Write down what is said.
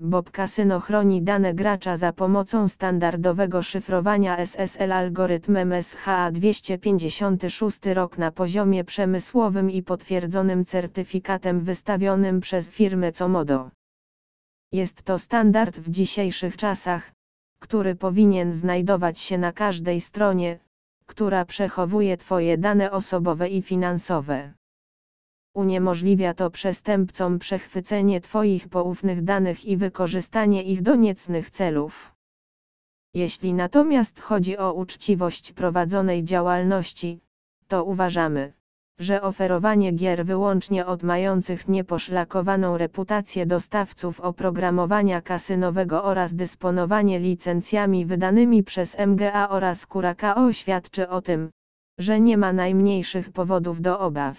Bob Casino chroni dane gracza za pomocą standardowego szyfrowania SSL algorytmem SHA-256 rok na poziomie przemysłowym i potwierdzonym certyfikatem wystawionym przez firmę Comodo. Jest to standard w dzisiejszych czasach, który powinien znajdować się na każdej stronie, która przechowuje Twoje dane osobowe i finansowe. Uniemożliwia to przestępcom przechwycenie Twoich poufnych danych i wykorzystanie ich do niecnych celów. Jeśli natomiast chodzi o uczciwość prowadzonej działalności, to uważamy, że oferowanie gier wyłącznie od mających nieposzlakowaną reputację dostawców oprogramowania kasynowego oraz dysponowanie licencjami wydanymi przez MGA oraz Curacao świadczy o tym, że nie ma najmniejszych powodów do obaw.